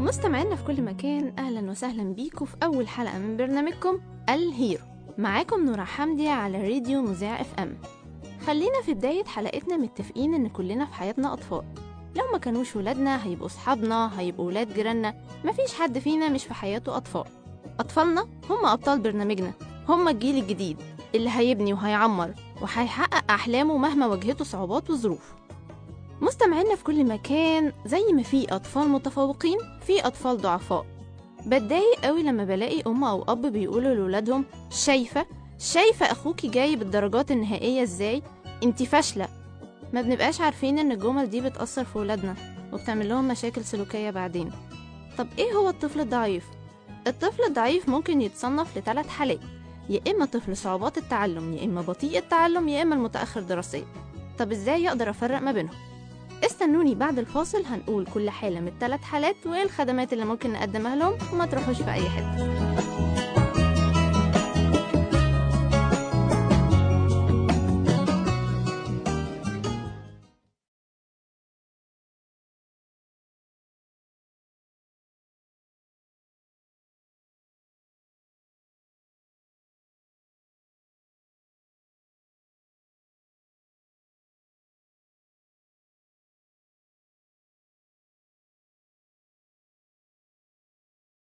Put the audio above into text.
مستمعينا في كل مكان أهلا وسهلا بيكم في أول حلقة من برنامجكم ال hero. معاكم نورا حمدي على راديو مذاع FM. خلينا في بداية حلقتنا متفقين إن كلنا في حياتنا أطفال. لو ما كانوش ولادنا هيبقوا صحابنا هيبقوا ولاد جيراننا. مفيش حد فينا مش في حياته أطفال. أطفالنا هم أبطال برنامجنا. هم الجيل الجديد اللي هيبني وهيعمر وهيحقق أحلامه مهما واجهته صعوبات وظروف. مستمعينا في كل مكان زي ما في أطفال متفوقين في أطفال ضعفاء. بتضايق قوي لما بلاقي أم أو أب بيقولوا لولادهم شايفة؟ شايفة أخوكي جايب الدرجات النهائية إزاي؟ انتي فاشلة. ما بنبقاش عارفين إن الجمل دي بتأثر في ولادنا وبتعمل لهم مشاكل سلوكية بعدين. طب إيه هو الطفل الضعيف؟ الطفل الضعيف ممكن يتصنف لثلاث حالات يا إما طفل صعوبات التعلم يا إما بطيء التعلم يا إما المتأخر دراسيا. طب إزاي أقدر أفرق ما بينهم؟ استنوني بعد الفاصل هنقول كل حالة من الثلاث حالات وايه الخدمات اللي ممكن نقدمها لهم وما تروحوش في أي حتة.